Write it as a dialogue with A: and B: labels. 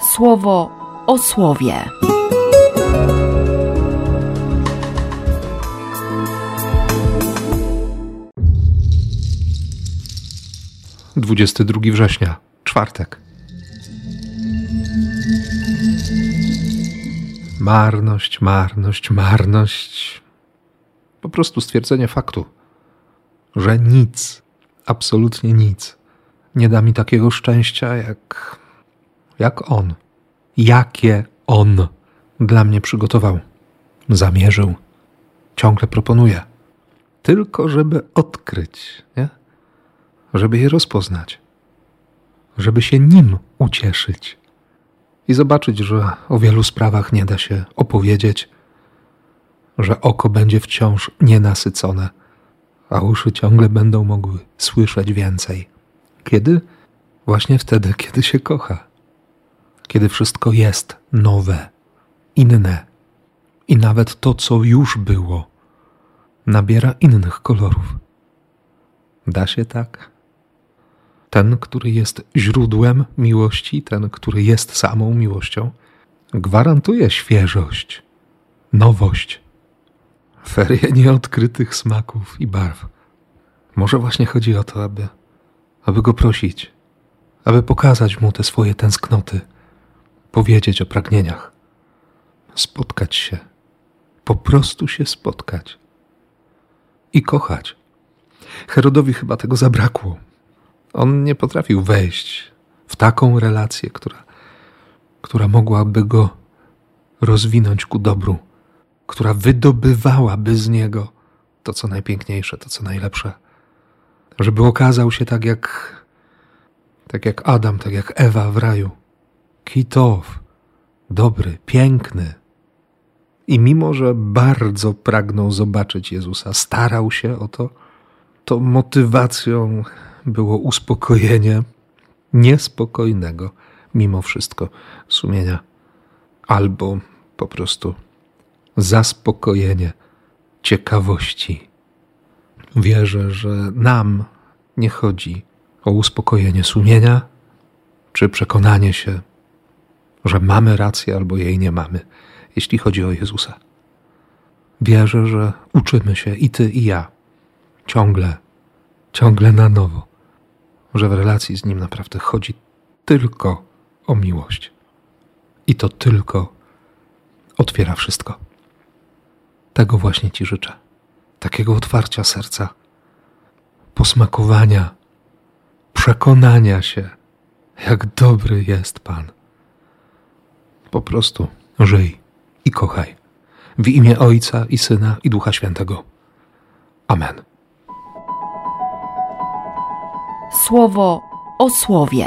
A: słowo o słowie.
B: Dwudziesty drugi września, czwartek. Marność, marność, marność. Po prostu stwierdzenie faktu, że nic, absolutnie nic, nie da mi takiego szczęścia jak, jak on. Jakie on dla mnie przygotował, zamierzył, ciągle proponuje. Tylko żeby odkryć, nie? żeby je rozpoznać, żeby się nim ucieszyć i zobaczyć, że o wielu sprawach nie da się opowiedzieć, że oko będzie wciąż nienasycone, a uszy ciągle będą mogły słyszeć więcej. Kiedy? Właśnie wtedy, kiedy się kocha, kiedy wszystko jest nowe, inne i nawet to, co już było, nabiera innych kolorów. Da się tak? ten, który jest źródłem miłości, ten, który jest samą miłością, gwarantuje świeżość, nowość, ferie nieodkrytych smaków i barw. Może właśnie chodzi o to, aby, aby go prosić, aby pokazać mu te swoje tęsknoty, powiedzieć o pragnieniach, spotkać się, po prostu się spotkać i kochać. Herodowi chyba tego zabrakło. On nie potrafił wejść w taką relację, która, która mogłaby go rozwinąć ku dobru, która wydobywałaby z niego to, co najpiękniejsze, to, co najlepsze. Żeby okazał się tak jak, tak jak Adam, tak jak Ewa w raju. Kitow, dobry, piękny. I mimo, że bardzo pragnął zobaczyć Jezusa, starał się o to, to motywacją było uspokojenie niespokojnego, mimo wszystko, sumienia, albo po prostu zaspokojenie ciekawości. Wierzę, że nam nie chodzi o uspokojenie sumienia, czy przekonanie się, że mamy rację albo jej nie mamy, jeśli chodzi o Jezusa. Wierzę, że uczymy się i ty, i ja ciągle, ciągle na nowo że w relacji z Nim naprawdę chodzi tylko o miłość. I to tylko otwiera wszystko. Tego właśnie Ci życzę. Takiego otwarcia serca, posmakowania, przekonania się, jak dobry jest Pan. Po prostu żyj i kochaj. W imię Ojca i Syna i Ducha Świętego. Amen.
A: słowo o słowie.